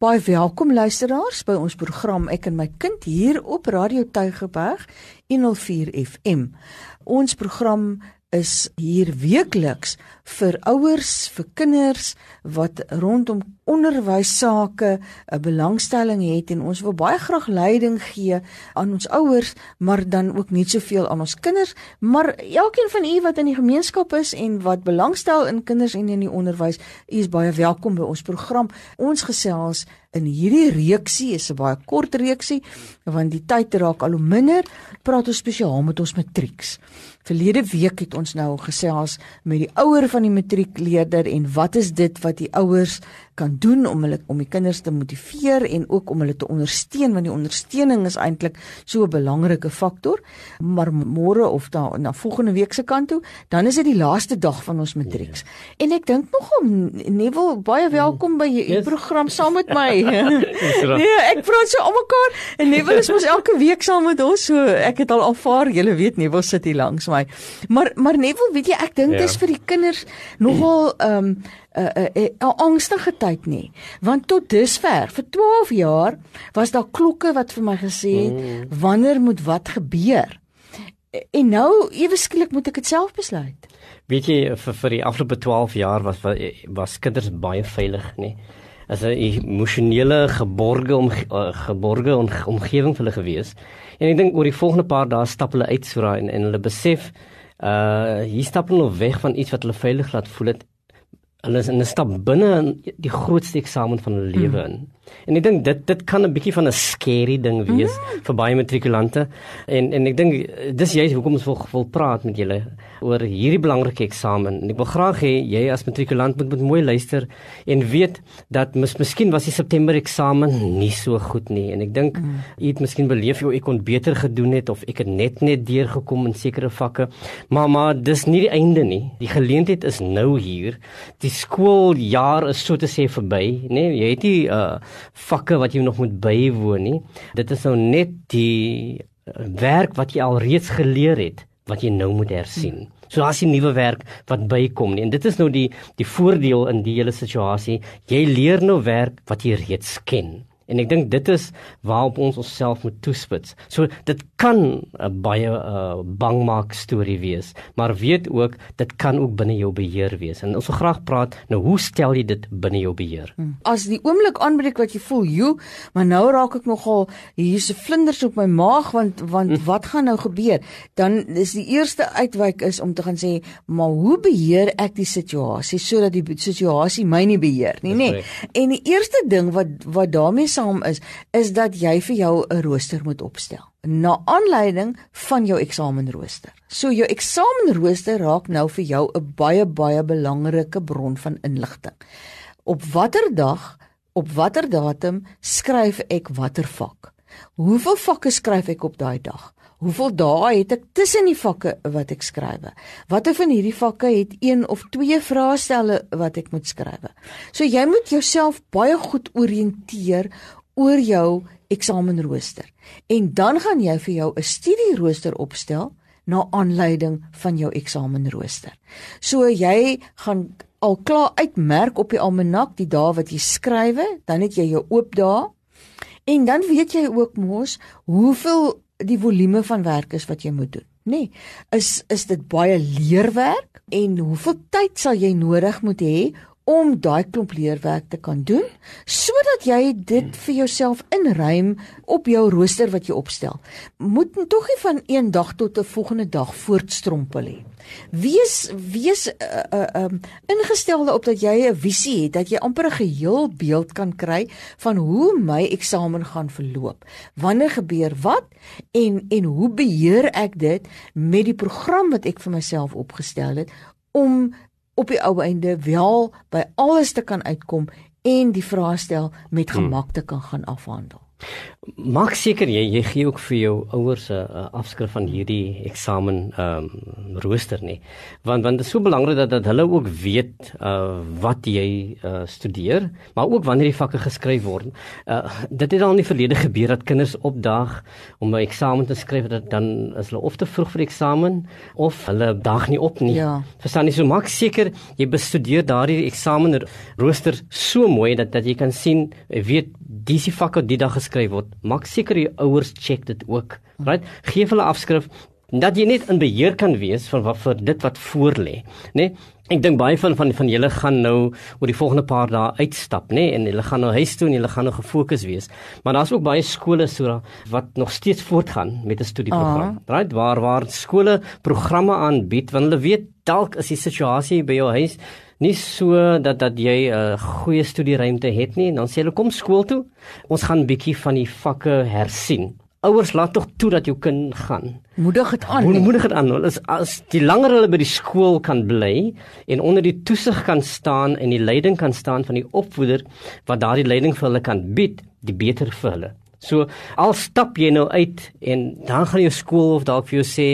Baie welkom luisteraars by ons program Ek en my kind hier op Radio Tygerberg 104 FM. Ons program is hier weekliks vir ouers, vir kinders wat rondom onderwys sake 'n belangstelling het en ons wil baie graag leiding gee aan ons ouers, maar dan ook nie soveel aan ons kinders, maar elkeen van u wat in die gemeenskap is en wat belangstel in kinders en in die onderwys, u is baie welkom by ons program. Ons gesels in hierdie reeksie is 'n baie kort reeksie want die tyd raak al hoe minder. Praat ons spesiaal met ons matrieks. Verlede week het ons nou gesels met die ouer van die matriekleerder en wat is dit wat die ouers kan doen om hulle om die kinders te motiveer en ook om hulle te ondersteun want die ondersteuning is eintlik so 'n belangrike faktor. Maar môre of da, na volgende week se kant toe, dan is dit die laaste dag van ons matrieks. Ja. En ek dink nogal Neville baie welkom by die yes. program saam met my. nee, ek praat so almekaar en Neville is mos elke week saam met ons. So ek het al aanvaar, jy weet Neville sit hier langs my. Maar maar Neville, weet jy, ek dink dit ja. is vir die kinders nogal ehm um, 'n uh, 'n uh, uh, angstige tyd nie want tot dusver vir 12 jaar was daar klokke wat vir my gesê het mm. wanneer moet wat gebeur en nou ewe skielik moet ek dit self besluit weet jy vir, vir die afgelope 12 jaar was was kinders baie veilig nê as 'n emosionele geborge om uh, geborge om, omgewing vir hulle gewees en ek dink oor die volgende paar dae stap hulle uit so raai en, en hulle besef uh hier stap hulle weg van iets wat hulle veilig laat voel het hulle is in 'n stap binne die grootste eksamen van hulle lewe mm. in. En ek dink dit dit kan 'n bietjie van 'n scary ding wees mm. vir baie matrikulante. En en ek dink dis juist hoekom ons wil, wil praat met julle oor hierdie belangrike eksamen. En ek wil graag hê jy as matrikulant moet moet mooi luister en weet dat mis, miskien was die September eksamen nie so goed nie. En ek dink mm. jy het miskien beleef jy ek kon beter gedoen het of ek het net net deurgekom in sekere vakke. Maar maar dis nie die einde nie. Die geleentheid is nou hier. Die skooljaar is so te sê verby, nê? Nee, jy het nie uh vakke wat jy nog moet bywoon nie. Dit is nou net die uh, werk wat jy al reeds geleer het wat jy nou moet hersien. So as jy nuwe werk wat bykom nie. En dit is nou die die voordeel in die hele situasie. Jy leer nou werk wat jy reeds ken. En ek dink dit is waarop ons onsself moet toespits. So dit kan 'n baie uh, bangmaak storie wees, maar weet ook dit kan ook binne jou beheer wees. En ons wil graag praat nou hoe stel jy dit binne jou beheer? Hmm. As die oomblik aanbreek wat jy voel, "Jo, maar nou raak ek nogal hier's 'n vlinders op my maag want want hmm. wat gaan nou gebeur?" Dan is die eerste uitwyk is om te gaan sê, "Maar hoe beheer ek die situasie sodat die situasie my nie beheer nie, nê?" Nee. En die eerste ding wat wat daarmee saam is, is dat jy vir jou 'n rooster moet opstel na aanleiding van jou eksamenrooster. So jou eksamenrooster raak nou vir jou 'n baie baie belangrike bron van inligting. Op watter dag, op watter datum skryf ek watter vak? Hoeveel vakke skryf ek op daai dag? Hoeveel dae het ek tussen die vakke wat ek skrywe? Watter van hierdie vakke het een of twee vraestelle wat ek moet skrywe? So jy moet jouself baie goed orienteer oor jou eksamenrooster. En dan gaan jy vir jou 'n studierooster opstel na aanleiding van jou eksamenrooster. So jy gaan al klaar uitmerk op die almanak die dae wat jy skrywe, dan het jy jou oop dae. En dan weet jy ook mos hoeveel die volume van werk is wat jy moet doen. Nee, is is dit baie leerwerk en hoeveel tyd sal jy nodig moet hê om daai klomp leerwerk te kan doen sodat jy dit vir jouself inruim op jou rooster wat jy opstel. Moet tog nie van een dag tot 'n volgende dag voortstrompel nie. Wees wees uh, uh, um, ingestelde op dat jy 'n visie het, dat jy amper 'n geheel beeld kan kry van hoe my eksamen gaan verloop. Wanneer gebeur wat en en hoe beheer ek dit met die program wat ek vir myself opgestel het om op die ou einde wel by alles te kan uitkom en die vraestel met hmm. gemak te kan gaan afhandel. Maak seker jy jy gee ook vir jou ouers 'n uh, afskrif van hierdie eksamen ehm um, rooster nie. Want want dit is so belangrik dat dat hulle ook weet uh wat jy uh studeer, maar ook wanneer die vakke geskryf word. Uh dit het al in die verlede gebeur dat kinders opdaag om 'n eksamen te skryf dat dan is hulle of te vroeg vir die eksamen of hulle daag nie op nie. Ja. Verstaan jy so maak seker jy bestudeer daardie eksamen rooster so mooi dat dat jy kan sien weet dis die vakke die dag geskryf word maak seker die ouers check dit ook. Right? Geef hulle afskrif dat jy net in beheer kan wees van wat vir dit wat voor lê, né? Nee? Ek dink baie van van van julle gaan nou oor die volgende paar dae uitstap, nê, nee? en hulle gaan nou huis toe en hulle gaan nou gefokus wees. Maar daar's ook baie skole so wat nog steeds voortgaan met 'n studieprogram. -huh. Right? Waar waar skole programme aanbied want hulle weet dalk is die situasie by jou huis nie so dat dat jy 'n uh, goeie studieruimte het nie, dan sê hulle kom skool toe. Ons gaan bietjie van die vakke hersien. Ouers laat tog toe dat jou kind gaan. Moedig dit aan. Moedig dit aan. Hulle is as die langer hulle by die skool kan bly en onder die toesig kan staan en die leiding kan staan van die opvoeder wat daardie leiding vir hulle kan bied, die beter vir hulle. So al stap jy nou uit en dan gaan jou skool of dalk vir jou sê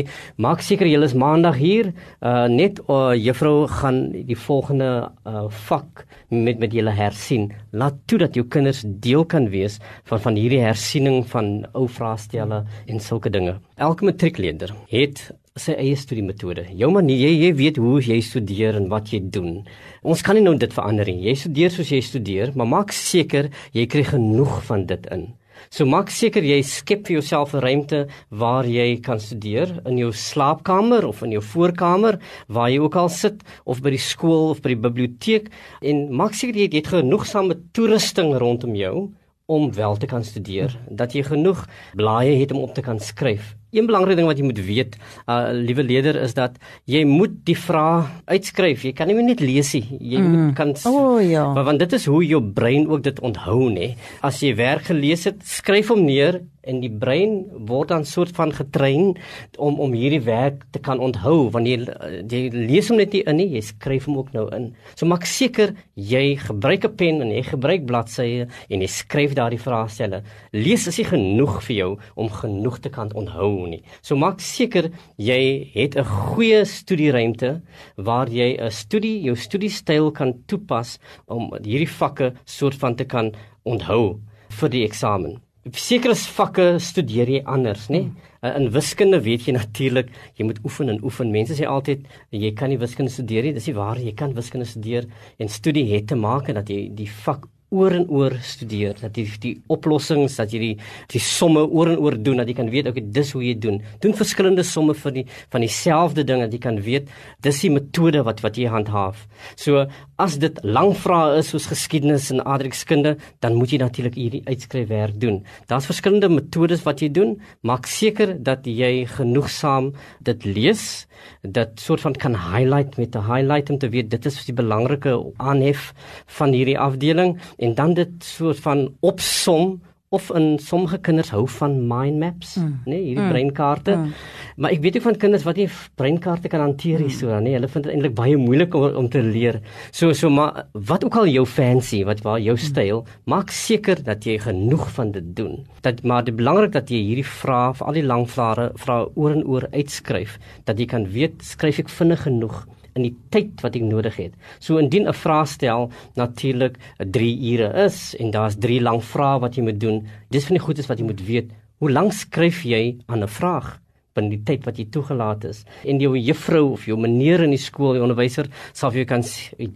maak seker jy is maandag hier uh, net uh, juffrou gaan die volgende uh, vak met met julle hersien laat toe dat jou kinders deel kan wees van van hierdie hersiening van ou vraestelle en sulke dinge elke matriekleerder het sy eie studiemetode. Jou manier, jy, jy weet hoe jy studeer en wat jy doen. Ons kan nie nou dit verander nie. Jy studeer soos jy studeer, maar maak seker jy kry genoeg van dit in. So maak seker jy skep vir jouself 'n ruimte waar jy kan studeer in jou slaapkamer of in jou voorkamer waar jy ook al sit of by die skool of by die biblioteek. En maak seker jy het genoegsame toerusting rondom jou om wel te kan studeer. Dat jy genoeg blaaie het om op te kan skryf Een belangrike ding wat jy moet weet, uh liewe leerder is dat jy moet die vrae uitskryf. Jy kan nie net lees nie. Jy mm. moet kan O oh, ja. Want dit is hoe jou brein ook dit onthou, nê. As jy werk gelees het, skryf hom neer en die brein word dan soort van getrein om om hierdie werk te kan onthou wanneer jy, jy lees hom net nie in nie jy skryf hom ook nou in. So maak seker jy gebruik 'n pen en jy gebruik bladsye en jy skryf daardie vraestelle. Lees is nie genoeg vir jou om genoeg te kan onthou nie. So maak seker jy het 'n goeie studieruimte waar jy 'n studie jou studiestyl kan toepas om hierdie vakke soort van te kan onthou vir die eksamen sekere vakke studeer jy anders, nê? Hmm. In wiskunde weet jy natuurlik jy moet oefen en oefen. Mense sê altyd jy kan nie wiskunde studeer nie. Dis nie waar jy kan wiskunde studeer en studie het te maak en dat jy die vak oor en oor studeer dat jy die oplossings dat jy die die somme oor en oor doen dat jy kan weet okay dis hoe jy doen doen verskillende somme vir die van dieselfde ding dat jy kan weet dis die metode wat wat jy handhaaf so as dit lang vrae is soos geskiedenis en aardrykskunde dan moet jy natuurlik hierdie uitskryfwerk doen. Daar's verskillende metodes wat jy doen. Maak seker dat jy genoegsaam dit lees dat soort van kan highlight met 'n highlight om te weet dit is die belangrike aanhef van hierdie afdeling en dan dit soort van opsom of in sommige kinders hou van mind maps, mm. nê, nee, hierdie mm. breinkaarte. Mm. Maar ek weet ook van kinders wat nie breinkaarte kan hanteer nie, mm. so dan, nê, nee, hulle vind dit eintlik baie moeilik om om te leer. So so maar wat ook al jou fancy, wat waar jou mm. styl, maak seker dat jy genoeg van dit doen. Dat maar dit belangrik dat jy hierdie vrae, vir al die lang vrae, vrae oor en oor uitskryf, dat jy kan weet skryf ek vinnig genoeg in die tyd wat ek nodig het. So indien 'n vraestel natuurlik 3 ure is en daar's 3 lang vrae wat jy moet doen, dis van die goedes wat jy moet weet. Hoe lank skryf jy aan 'n vraag? binne die tyd wat jy toegelaat is en jou juffrou of jou meneer in die skool die onderwyser sal vir jou kan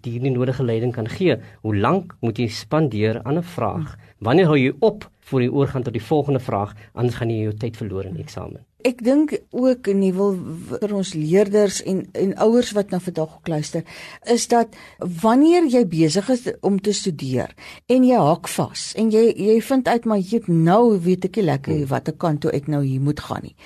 die nie nodige leiding kan gee hoe lank moet jy spandeer aan 'n vraag wanneer hou jy op voor jy oorgaan tot die volgende vraag anders gaan jy jou tyd verloor in die eksamen Ek dink ook nie wil vir ons leerders en en ouers wat nou vandag luister is dat wanneer jy besig is om te studeer en jy hak vas en jy jy vind uit maar jy nou weet ek nie lekker hmm. watter kant toe ek nou hier moet gaan nie.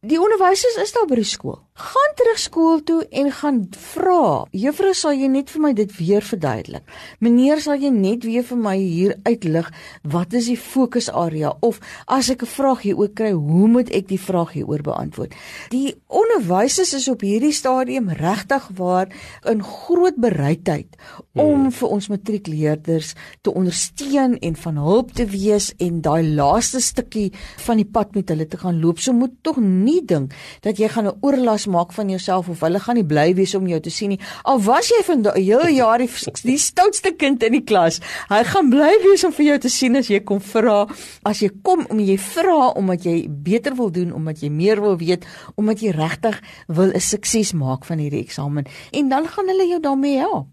Die onderwysers is daar by die skool. Gaan terug skool toe en gaan vra. Juffrou, sal jy net vir my dit weer verduidelik? Meneer, sal jy net weer vir my hier uitlig wat is die fokusarea of as ek 'n vraag hieroor kry, hoe moet ek die vraag hieroor beantwoord? Die onderwysers is op hierdie stadium regtig waar in groot bereidheid om vir ons matriekleerders te ondersteun en van hulp te wees en daai laaste stukkie van die pad met hulle te gaan loop. So moet tog nie dink dat jy gaan 'n oorlas maak van jouself of hulle gaan nie bly wees om jou te sien nie. Al was jy van die hele jaar die, die stoutste kind in die klas, hy gaan bly wees om vir jou te sien as jy kom vra. As jy kom om jy vra omdat jy beter wil doen, omdat jy meer wil weet, omdat jy regtig wil 'n sukses maak van hierdie eksamen en dan gaan hulle jou daarmee help.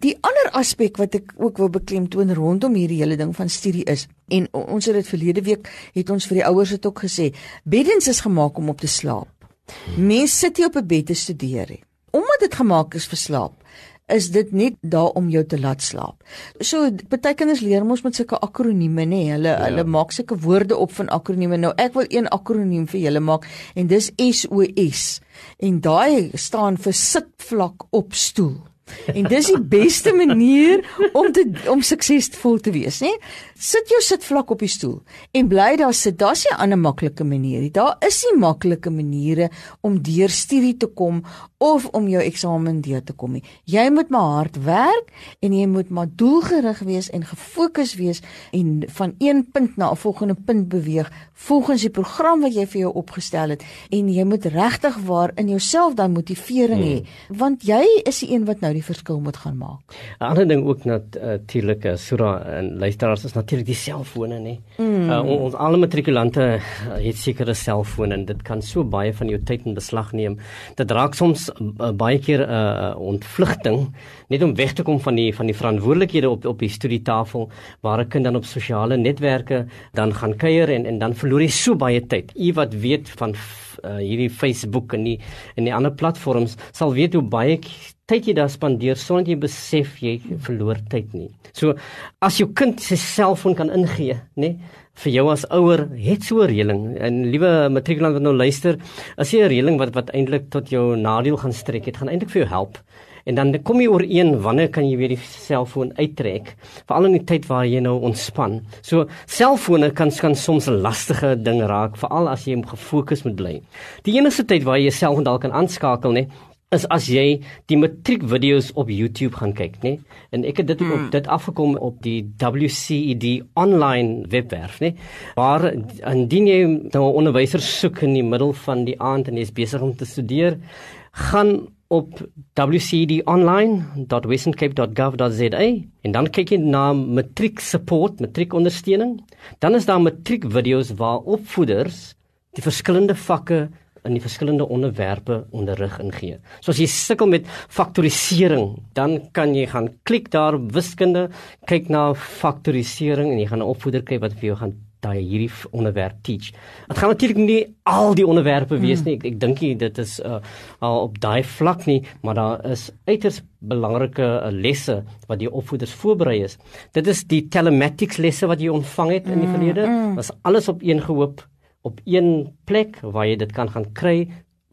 Die ander aspek wat ek ook wil beklemtoon rondom hierdie hele ding van studie is en ons het dit verlede week het ons vir die ouers dit ook gesê, beddens is gemaak om op te slaap. Mense sit nie op 'n bed te studeer nie. Omdat dit gemaak is vir slaap, is dit net daar om jou te laat slaap. So baie kinders leer mos met sulke akronieme nê. Hulle ja. hulle maak sulke woorde op van akronieme. Nou ek wil een akroniem vir julle maak en dis SOS. En daai staan vir sit vlak op stoel. En dis die beste manier om te om suksesvol te wees, né? Sit jou sit vlak op die stoel en bly daar sit. Daar's 'n ander maklike manier. Daar is nie maklike maniere om deur studie te kom of om jou eksamen deur te kom nie. Jy moet maar hard werk en jy moet maar doelgerig wees en gefokus wees en van een punt na 'n volgende punt beweeg volgens die program wat jy vir jou opgestel het en jy moet regtig waar in jouself dan motivering hê hmm. want jy is die een wat nou die verskil moet gaan maak. 'n Ander ding ook natuurlik uh, Sura en luisteraars is natuurlik die selfone nê. Mm. Uh, ons alle matrikulante uh, het sekere selfone en dit kan so baie van jou tyd in beslag neem. Dit raak soms baie keer 'n uh, ontvlugting net om weg te kom van die van die verantwoordelikhede op op die studietafel waar 'n kind dan op sosiale netwerke dan gaan kuier en en dan verloor hy so baie tyd. U wat weet van uh, hierdie Facebook en die en die ander platforms sal weet hoe baie tyd jy daar spandeer sonder jy besef jy verloor tyd nie. So as jou kind sy selfoon kan ingee, nê, vir jou as ouer het so 'n reëling. En liewe matrikulant wat nou luister, as jy 'n reëling wat wat eintlik tot jou nadeel gaan strek, dit gaan eintlik vir jou help. En dan kom jy ooreen wanneer kan jy weer die selfoon uittrek, veral in die tyd waar jy nou ontspan. So selfone kan kan soms 'n lastige ding raak, veral as jy gefokus moet bly. Die enigste tyd waar jy jouself dalk kan aanskakel, nê, is as jy die matriekvideo's op YouTube gaan kyk, nê? En ek het dit hmm. op dit afgekom op die WCED online webwerf, nê? Waar indien jy nou 'n onderwyser soek in die middel van die aand en jy is besig om te studeer, gaan op wcedonline.westerncape.gov.za en dan kyk jy na matriek support, matriekondersteuning. Dan is daar matriekvideo's waar opvoeders die verskillende vakke in die verskillende onderwerpe onderrig ingee. So as jy sukkel met faktorisering, dan kan jy gaan klik daar wiskunde, kyk na faktorisering en jy gaan 'n opvoeder kry wat vir jou gaan daai hierdie onderwerp teach. Dit gaan natuurlik nie al die onderwerpe wees nie. Ek, ek dink dit is uh, al op daai vlak nie, maar daar is uiters belangrike uh, lesse wat die opvoeders voorberei is. Dit is die telematics lesse wat jy ontvang het in die mm, verlede. Was alles op een gehoop op een plek waar jy dit kan gaan kry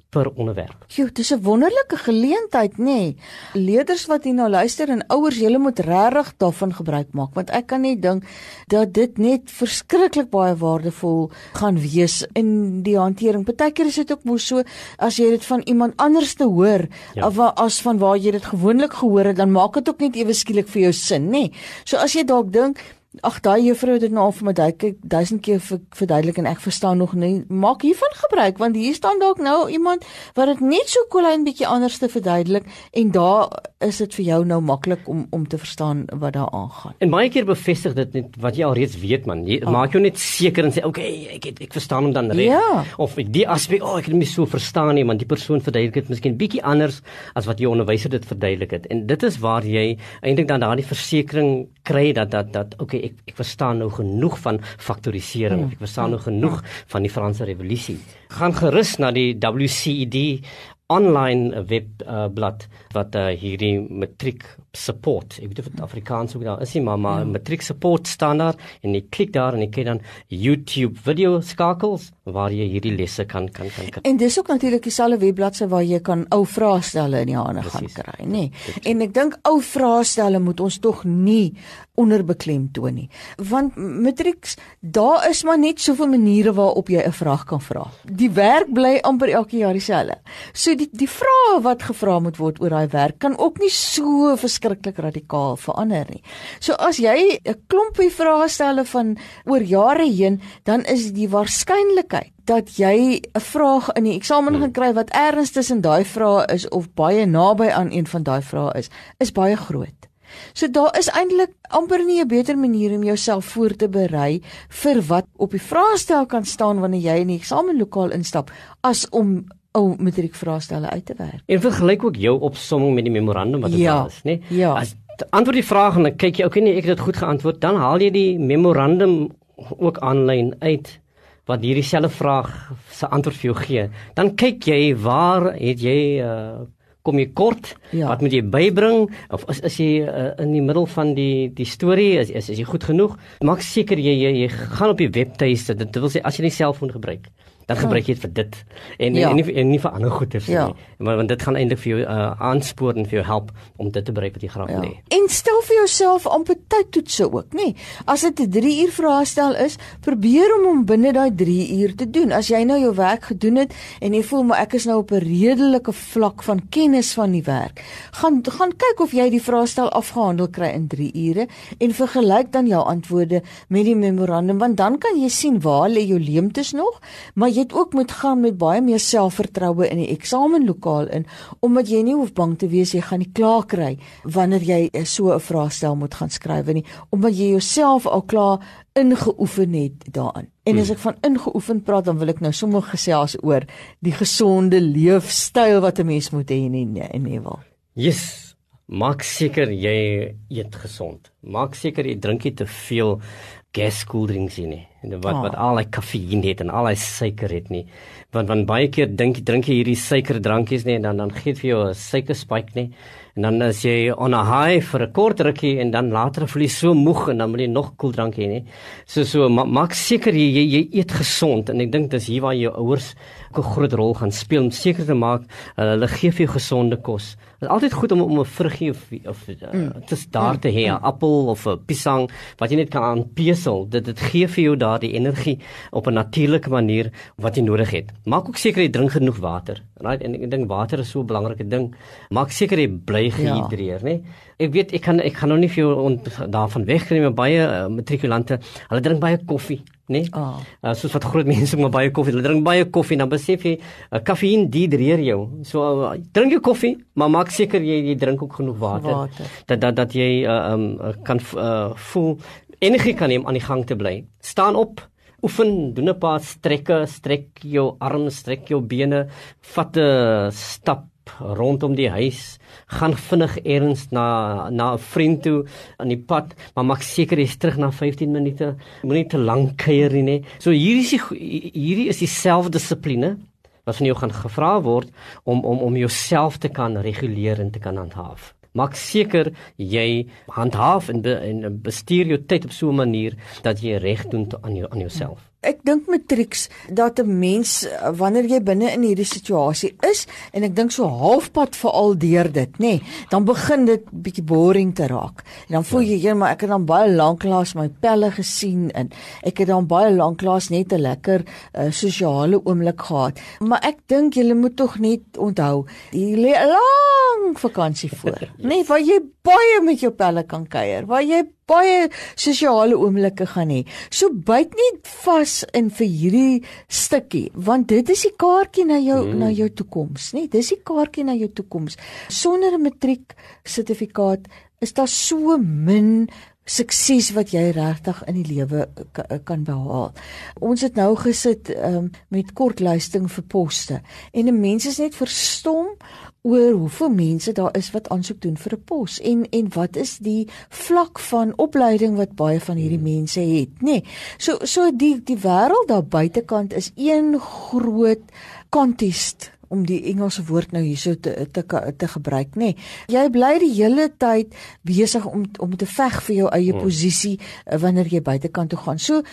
per onderwerp. Jo, dis 'n wonderlike geleentheid, nê. Nee. Leerders wat hier nou luister en ouers, julle moet regtig daarvan gebruik maak want ek kan net dink dat dit net verskriklik baie waardevol gaan wees in die hantering. Partykeer is dit ook mos so as jy dit van iemand anders te hoor ja. of as van waar jy dit gewoonlik gehoor het, dan maak dit ook net ewe skielik vir jou sin, nê. Nee. So as jy dalk dink Ag daai juffrou het dit nou al vir my duidelik duisend keer verduidelik en ek verstaan nog nie. Maak hiervan gebruik want hier staan dalk nou iemand wat dit net so klein bietjie anders te verduidelik en daar is dit vir jou nou maklik om om te verstaan wat daar aangaan. En baie keer bevestig dit net wat jy alreeds weet man. Jy oh. maak jou net seker en sê okay, ek het, ek verstaan hom dan reg. Ja. Of die aspek, oh, ek het nie so verstaan nie, want die persoon verduidelik dit miskien bietjie anders as wat jou onderwyser dit verduidelik het. En dit is waar jy eintlik dan daardie versekering kry dat dat dat okay ek ek verstaan nou genoeg van faktorisering. Mm. Ek verstaan nou genoeg mm. van die Franse revolusie. Gaan gerus na die WCED online webblad uh, wat uh, hierdie matriek support. Ek weet of dit Afrikaans ook daar is nie, maar maar ja. matriek support staan daar en jy klik daar en jy kry dan YouTube video skakels waar jy hierdie lesse kan kan kan kry. En dis ook natuurlik dieselfde webbladse waar jy kan ou vrae stelle in die hande gaan kry, nê. Nee. En ek dink ou vrae stelle moet ons tog nie onderbeklem toon nie. Want matrieks, daar is maar net soveel maniere waarop jy 'n vraag kan vra. Die werk bly amper elke jaar dieselfde. So die die vrae wat gevra moet word oor daai werk kan ook nie so verskriklik radikaal verander nie. So as jy 'n klompie vrae stel van oor jare heen, dan is die waarskynlikheid dat jy 'n vraag in die eksamen hmm. gaan kry wat ergens tussen daai vrae is of baie naby aan een van daai vrae is, is baie groot. So daar is eintlik amper nie 'n beter manier om jouself voor te berei vir wat op die vraestel kan staan wanneer jy in die eksamenlokaal instap as om ou matriekvraestelle uit te werk. En vergelyk ook jou opsomming met die memorandum wat ja, daar is, né? Ja. As antwoord die vraag en dan kyk jy, okay nee, ek het dit goed geantwoord, dan haal jy die memorandum ook aanlyn uit wat hierdie selfe vraag se antwoord vir jou gee. Dan kyk jy waar het jy uh kom jy kort? Ja. Wat moet jy bybring of is is jy uh, in die middel van die die storie is, is is jy goed genoeg? Maak seker jy jy, jy gaan op die webtuiste. Dit wil sê as jy nie selfoon gebruik dan gebruik jy dit vir dit en, ja. en nie en nie vir ander goeders ja. nie. Maar want dit gaan eintlik vir jou uh, aanspoor en vir jou help om dit te bereik wat jy graag wil ja. hê. En stel vir jouself amper tydtoetse ook, nê? As dit 'n 3 uur vraestel is, probeer om hom binne daai 3 uur te doen. As jy nou jou werk gedoen het en jy voel maar ek is nou op 'n redelike vlak van kennis van die werk, gaan gaan kyk of jy die vraestel afgehandel kry in 3 ure en vergelyk dan jou antwoorde met die memorandum want dan kan jy sien waar lê jou leemtes nog, maar jy het ook moet gaan met baie meer selfvertroue in die eksamenlokaal in omdat jy nie hoef bang te wees jy gaan nie klaar kry wanneer jy so 'n vraestel moet gaan skryf nie omdat jy jouself al klaar ingeoefen het daarin. En as hmm. ek van ingeoefen praat dan wil ek nou sommer gesels oor die gesonde leefstyl wat 'n mens moet hê in in Ewel. Yes. Maak seker jy eet gesond. Maak seker jy drink nie te veel gas koeldrinks nie en wat oh. wat al die kafeïn het en al die suiker het nie want want baie keer dink drink jy hierdie suikerdrankies nie en dan dan gee dit vir jou 'n suikerspike nie en dan as jy on a high vir 'n kort rukkie en dan later voel jy so moeg en dan wil jy nog koeldrank hê so so ma maak seker jy, jy jy eet gesond en ek dink dis hier waar jou ouers 'n groot rol gaan speel om seker te maak uh, hulle gee vir jou gesonde kos. Dit is altyd goed om om 'n vruggie of of uh, mm. dis daar te hê, 'n mm. appel of 'n piesang wat jy net kan aanpesel. Dit dit gee vir jou daardie energie op 'n natuurlike manier wat jy nodig het. Maak ook seker jy drink genoeg water. Right? En ek dink water is so 'n belangrike ding. Maak seker jy bly gehidreer, ja. né? Ek weet ek kan ek kan nog nie vir jou daarvan wegkry met baie uh, matrikulante. Hulle drink baie koffie nê? Nee? Oh. Uh, soos wat groot mense met baie koffie, hulle drink baie koffie, dan besef jy, uh, kafeïn dehydreer jou. So uh, drink jy koffie, maar maak seker jy jy drink ook genoeg water. water. Dat dat dat jy uh, um kan uh, voel energie kan om aan die gang te bly. Staan op Oefen, doen 'n paar strekke, strek jou arms, strek jou bene, vat 'n stap rondom die huis, gaan vinnig eers na na 'n vriend toe aan die pad, maar maak seker jy's terug na 15 minute. Moenie te lank kuier nie, nê. So hierdie is die, hierdie is die selfdissipline wat van jou gaan gevra word om om om jouself te kan reguleer en te kan handhaaf. Maak seker jy handhaaf en, be, en bestuur jou tyd op so 'n manier dat jy reg doen aan jou aan jouself. Ek dink matrieks dat 'n mens wanneer jy binne in hierdie situasie is en ek dink so halfpad veral deur dit, nê, nee, dan begin dit bietjie boring te raak. En dan voel jy ja, maar ek het dan baie lanklaas my pelle gesien en ek het dan baie lanklaas net 'n lekker uh, sosiale oomblik gehad. Maar ek dink jy moet tog net onthou, jy lê lank vakansie voor. Nee, waar jy baie met jou pelle kan kuier, waar jy baie sosiale oomblikke gaan hê. So byt net vas in vir hierdie stukkie, want dit is die kaartjie na jou mm. na jou toekoms, né? Dis die kaartjie na jou toekoms. Sonder 'n matriek sertifikaat is daar so min sukses wat jy regtig in die lewe kan behaal. Ons het nou gesit um, met kortlysting vir poste en 'n mens is net verstom oor hoeveel mense daar is wat aansoek doen vir 'n pos en en wat is die vlak van opleiding wat baie van hierdie hmm. mense het, nê? Nee, so so die die wêreld daar buitekant is een groot contest om die Engelse woord nou hierso te te te gebruik nê. Nee. Jy bly die hele tyd besig om om te veg vir jou eie hmm. posisie uh, wanneer jy buitekant toe gaan. So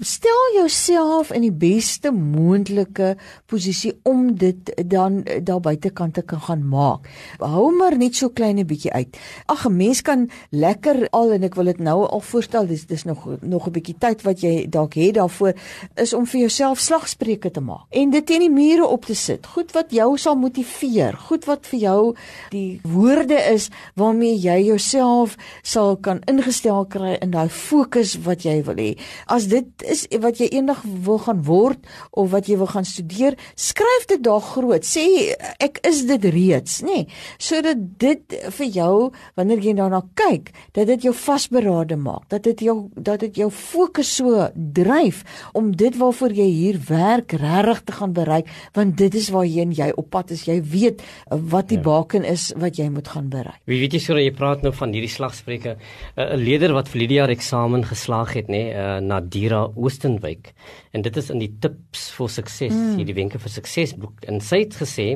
stel jouself in die beste moontlike posisie om dit dan daar buitekant te kan gaan maak. Hou maar net so klein 'n bietjie uit. Ag 'n mens kan lekker al en ek wil dit nou al voorstel dis dis nog nog 'n bietjie tyd wat jy dalk het daarvoor is om vir jouself slagspreuke te maak en dit teen die mure op te sit. Goed wat jou sal motiveer, goed wat vir jou die woorde is waarmee jy jouself sal kan ingestel kry in daai fokus wat jy wil hê. As dit is wat jy eendag wil gaan word of wat jy wil gaan studeer, skryf dit daar groot. Sê ek is dit reeds, nê? Nee, sodat dit vir jou wanneer jy daarna kyk, dat dit jou vasberade maak, dat dit jou dat dit jou fokus so dryf om dit waarvoor jy hier werk regtig te gaan bereik, want dit is waarheen jy op pad is. Jy weet wat die ja. baken is wat jy moet gaan bereik. Wie weet jy sou jy praat nou van hierdie slagspreuke, 'n leier wat vir hierdie jaar eksamen geslaag het, nê, uh, Nadira Oostenwyk. En dit is in die tips vir sukses, mm. hierdie wenke vir suksesboek. En sy het gesê,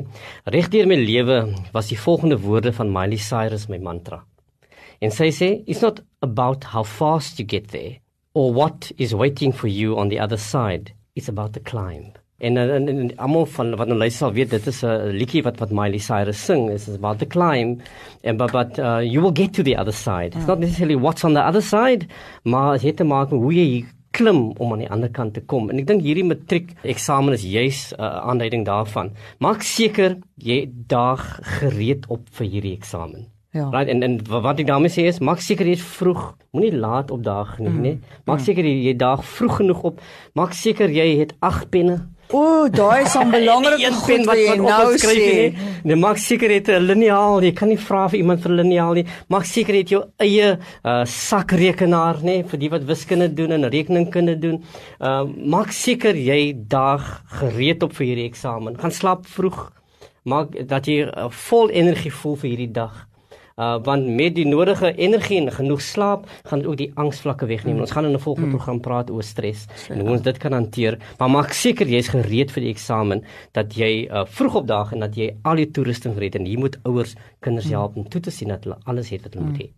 regdeur my lewe was die volgende woorde van Miley Cyrus my mantra. En sy sê, it's not about how fast you get there or what is waiting for you on the other side. It's about the climb. En en, en almal van wat nou luister sal weet dit is 'n liedjie wat wat Miley Cyrus sing is about the climb and but but uh, you will get to the other side. It's not necessarily what's on the other side, maar dit het te maak met hoe jy klim om aan die ander kant te kom. En ek dink hierdie matriek eksamen is juis 'n uh, aanduiding daarvan. Maak seker jy daag gereed op vir hierdie eksamen. Ja. Right en en wat ek daarmee sê is maak seker jy is vroeg, moenie laat op daag nie, mm. nee. Maak mm. seker jy, jy daag vroeg genoeg op. Maak seker jy het 8 penne. O, daai is 'n belangrike pen wat wat nou skryf nie. Nee, maak seker jy het 'n liniaal. Jy kan nie vra vir iemand vir 'n liniaal nie. Maak seker jy het jou eie uh, sakrekenaar, nê, nee, vir die wat wiskunde doen en rekeningkunde doen. Uh maak seker jy daag gereed op vir hierdie eksamen. Gaan slaap vroeg. Maak dat jy uh, vol energie voel vir hierdie dag uh want met die nodige energie en genoeg slaap gaan dit ook die angsvlakke wegneem. Mm. Ons gaan in 'n volgende mm. program praat oor stres en hoe ons dit kan hanteer. Maar maak seker jy's gereed vir die eksamen dat jy uh vroeg opdaag en dat jy al die toerusting gereed en jy moet ouers kinders help om toe te sien dat hulle alles het wat hulle mm. moet hê.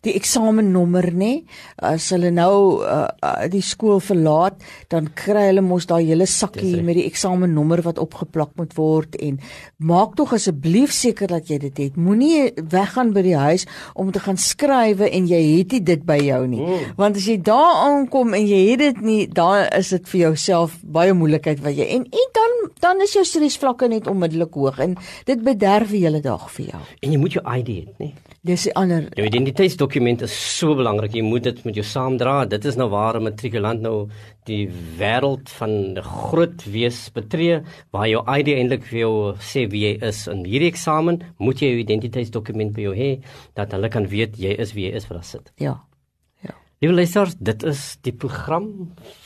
Die eksamennommer nê, as hulle nou uh, uh die skool verlaat, dan kry hulle mos daai hele sakkie met die eksamennommer wat opgeplak moet word en maak tog asseblief seker dat jy dit het. Moenie weggaan by die huis om te gaan skrywe en jy het nie dit by jou nie. Mm. Want as jy daar aankom en jy het dit nie, dan is dit vir jouself baie moeilikheid wat jy en en dan dan is jou stresvlakke net onmiddellik hoog en dit bederf die hele dag vir jou. En jy moet jou ID hê, nê? Dis 'n ander Jou identiteitsdokument is so belangrik. Jy moet dit met jou saamdra. Dit is nou waar 'n matrikulant nou die wêreld van groot wees betree waar jou ID eintlik vir jou sê wie jy is. In hierdie eksamen moet jy jou identiteitsdokument by jou hê dat hulle kan weet jy is wie jy is vir daar sit. Ja. Liewe luisters, dit is die program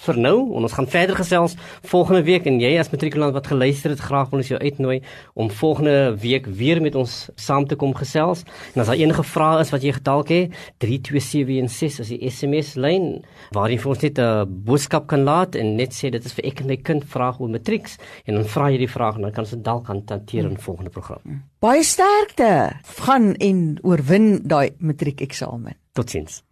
vir nou en ons gaan verder gesels volgende week en jy as matrikulant wat geluister het, graag wil ons jou uitnooi om volgende week weer met ons saam te kom gesels. En as daar enige vrae is wat jy gedalk het, 32716 is die SMS lyn waar jy vir ons net 'n boodskap kan laat en net sê dit is vir ek en my kind vraag oor matrieks en dan vra jy die vraag en dan kan ons dit dalk hanteer in volgende program. Baie sterkte. Gaan en oorwin daai matriekeksamen. Totsiens.